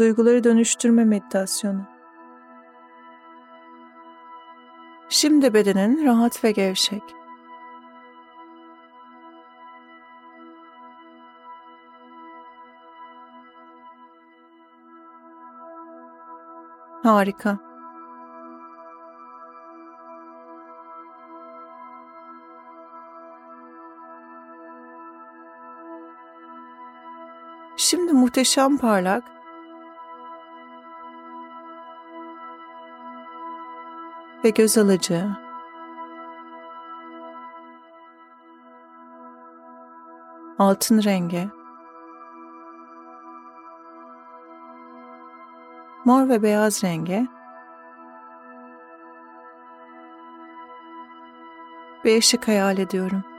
duyguları dönüştürme meditasyonu. Şimdi bedenin rahat ve gevşek. Harika. Şimdi muhteşem parlak ve göz alıcı. Altın rengi. Mor ve beyaz rengi. Bir ışık hayal ediyorum.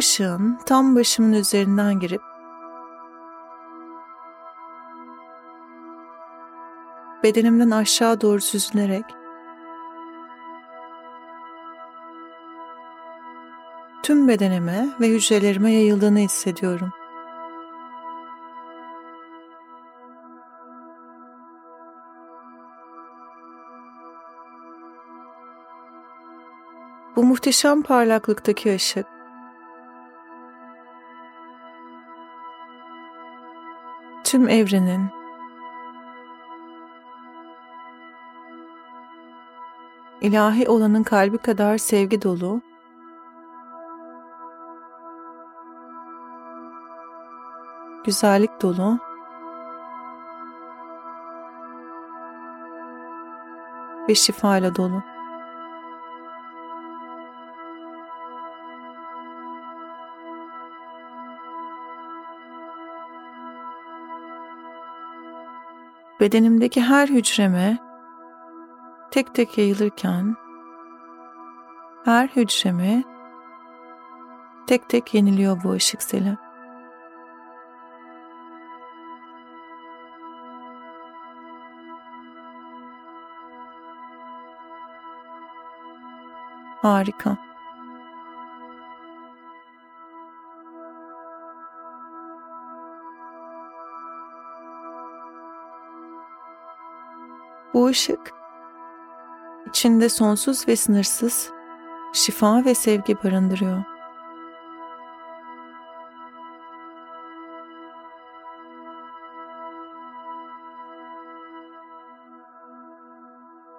Işığın tam başımın üzerinden girip bedenimden aşağı doğru süzülerek tüm bedenime ve hücrelerime yayıldığını hissediyorum. Bu muhteşem parlaklıktaki ışık tüm evrenin. İlahi olanın kalbi kadar sevgi dolu. Güzellik dolu. Ve şifayla dolu. Bedenimdeki her hücreme tek tek yayılırken her hücreme tek tek yeniliyor bu ışık seli. Harika. Işık içinde sonsuz ve sınırsız şifa ve sevgi barındırıyor.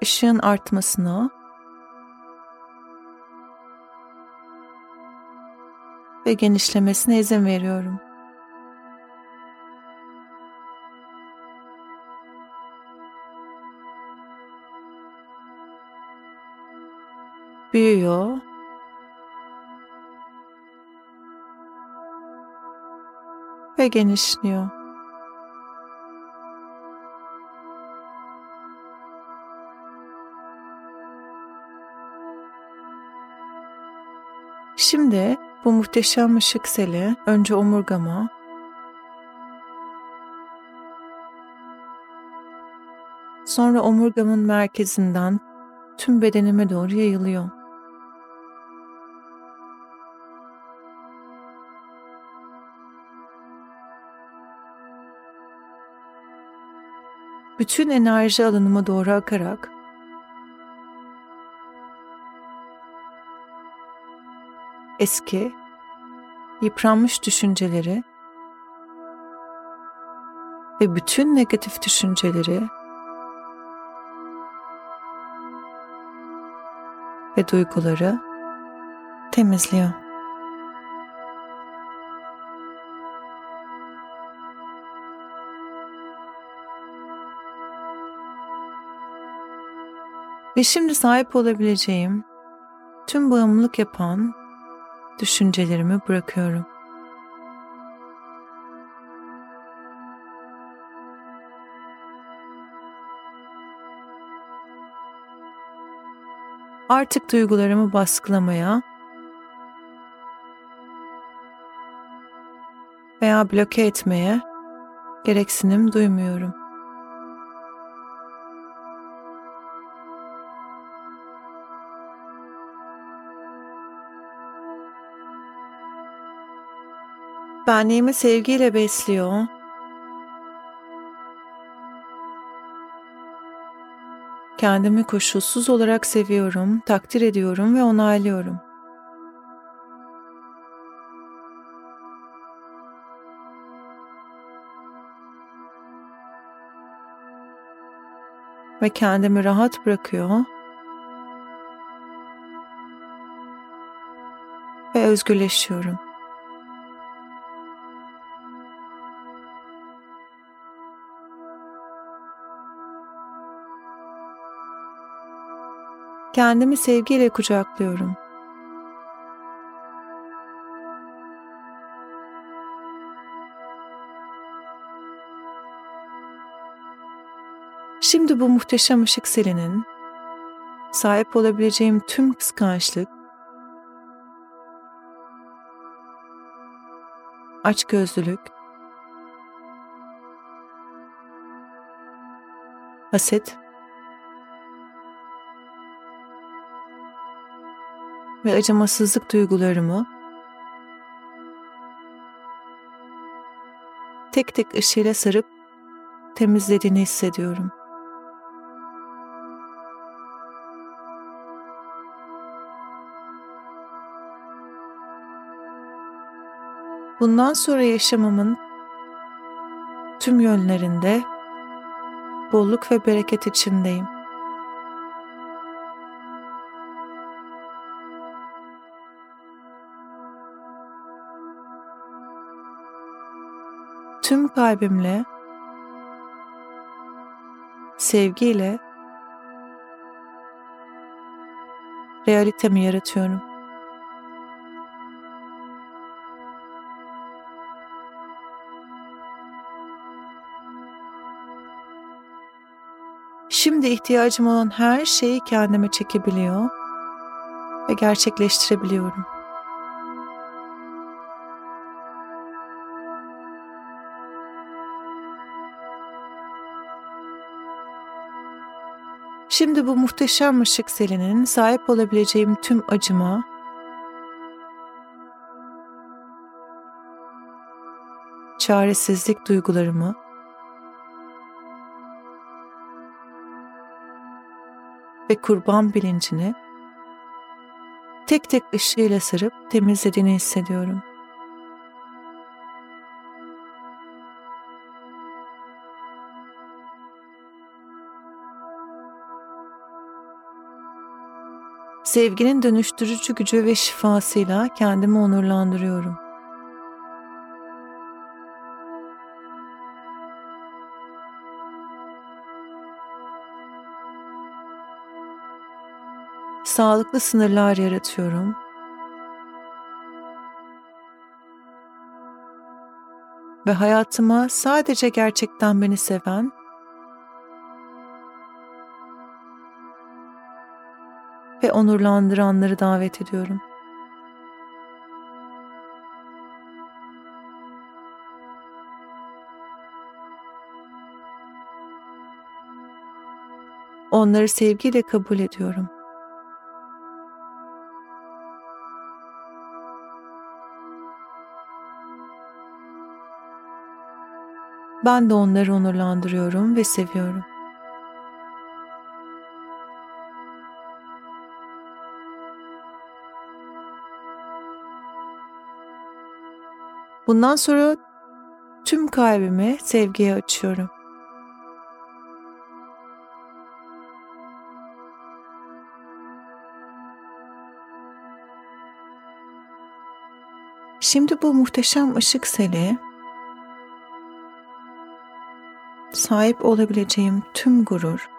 Işığın artmasına ve genişlemesine izin veriyorum. Büyüyor. Ve genişliyor. Şimdi bu muhteşem ışık seli önce omurgama, sonra omurgamın merkezinden tüm bedenime doğru yayılıyor. Bütün enerji alanıma doğru akarak eski, yıpranmış düşünceleri ve bütün negatif düşünceleri ve duyguları temizliyor. Ve şimdi sahip olabileceğim tüm bağımlılık yapan düşüncelerimi bırakıyorum. Artık duygularımı baskılamaya veya bloke etmeye gereksinim duymuyorum. Benliğimi sevgiyle besliyor. Kendimi koşulsuz olarak seviyorum, takdir ediyorum ve onaylıyorum. Ve kendimi rahat bırakıyor ve özgürleşiyorum. Kendimi sevgiyle kucaklıyorum. Şimdi bu muhteşem ışık selinin sahip olabileceğim tüm kıskançlık, açgözlülük, haset ve acımasızlık duygularımı tek tek ışığıyla sarıp temizlediğini hissediyorum. Bundan sonra yaşamımın tüm yönlerinde bolluk ve bereket içindeyim. Kalbimle, sevgiyle realitemi yaratıyorum. Şimdi ihtiyacım olan her şeyi kendime çekebiliyor ve gerçekleştirebiliyorum. Şimdi bu muhteşem ışık selinin sahip olabileceğim tüm acıma, çaresizlik duygularımı ve kurban bilincini tek tek ışığıyla sarıp temizlediğini hissediyorum. Sevginin dönüştürücü gücü ve şifasıyla kendimi onurlandırıyorum. Sağlıklı sınırlar yaratıyorum. Ve hayatıma sadece gerçekten beni seven ve onurlandıranları davet ediyorum. Onları sevgiyle kabul ediyorum. Ben de onları onurlandırıyorum ve seviyorum. Bundan sonra tüm kalbimi sevgiye açıyorum. Şimdi bu muhteşem ışık seli sahip olabileceğim tüm gurur,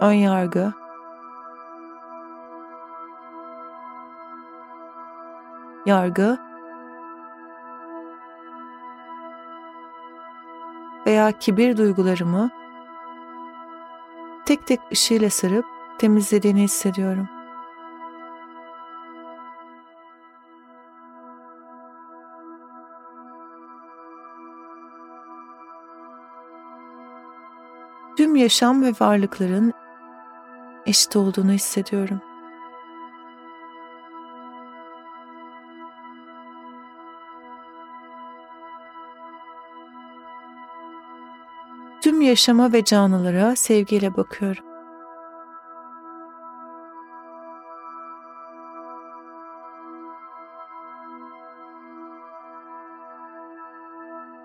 ön yargı yargı veya kibir duygularımı tek tek ışığıyla sarıp temizlediğini hissediyorum. Tüm yaşam ve varlıkların eşit olduğunu hissediyorum. Yaşama ve canlılara sevgiyle bakıyorum.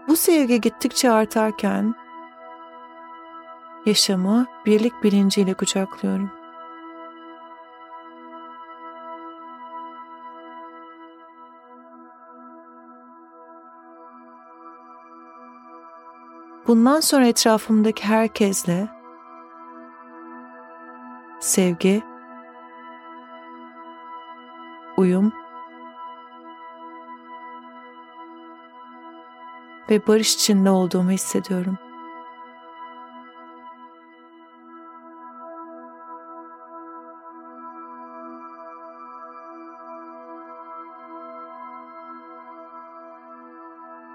Bu sevgi gittikçe artarken yaşamı birlik bilinciyle kucaklıyorum. Bundan sonra etrafımdaki herkesle sevgi, uyum ve barış içinde olduğumu hissediyorum.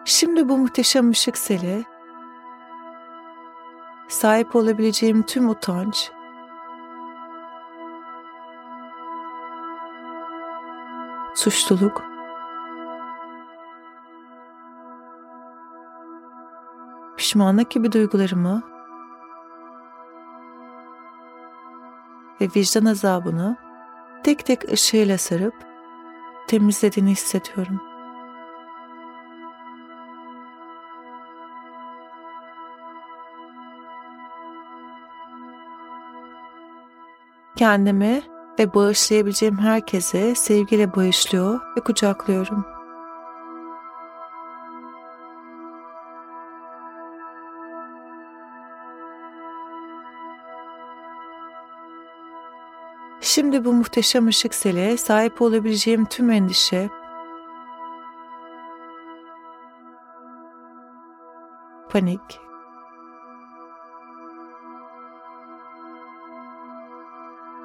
Şimdi bu muhteşem ışık seli sahip olabileceğim tüm utanç, suçluluk, pişmanlık gibi duygularımı ve vicdan azabını tek tek ışığıyla sarıp temizlediğini hissediyorum. Kendimi ve bağışlayabileceğim herkese sevgiyle bağışlıyor ve kucaklıyorum. Şimdi bu muhteşem ışık sele sahip olabileceğim tüm endişe, panik,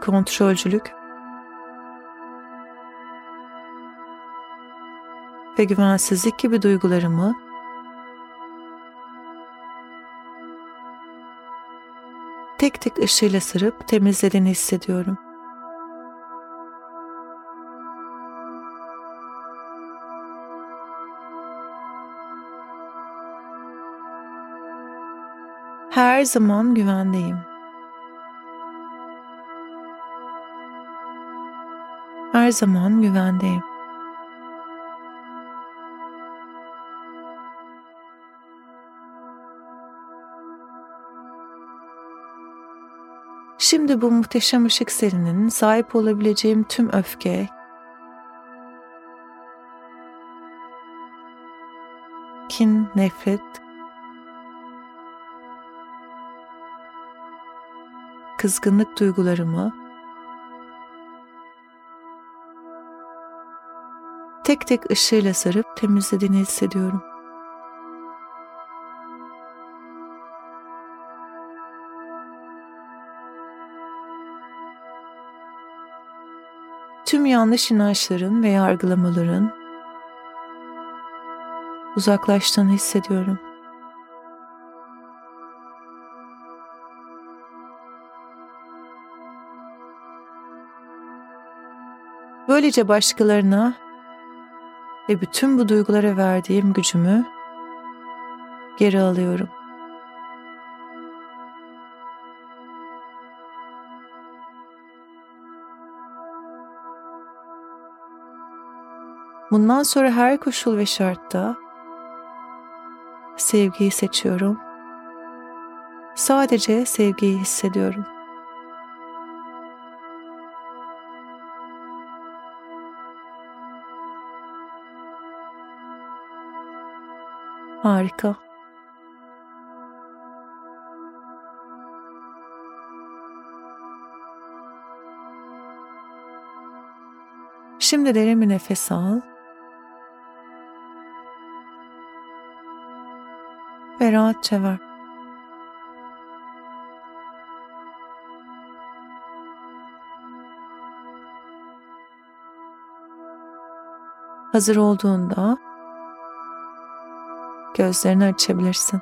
kontrolcülük ve güvensizlik gibi duygularımı tek tek ışığıyla sarıp temizlediğini hissediyorum. Her zaman güvendeyim. Her zaman güvendeyim. Şimdi bu muhteşem ışık serinin sahip olabileceğim tüm öfke, kin, nefret, kızgınlık duygularımı tek tek ışığıyla sarıp temizlediğini hissediyorum. Tüm yanlış inançların ve yargılamaların uzaklaştığını hissediyorum. Böylece başkalarına ve bütün bu duygulara verdiğim gücümü geri alıyorum. Bundan sonra her koşul ve şartta sevgiyi seçiyorum. Sadece sevgiyi hissediyorum. Harika. Şimdi derin bir nefes al. Ve rahatça ver. Hazır olduğunda gözlerini açabilirsin.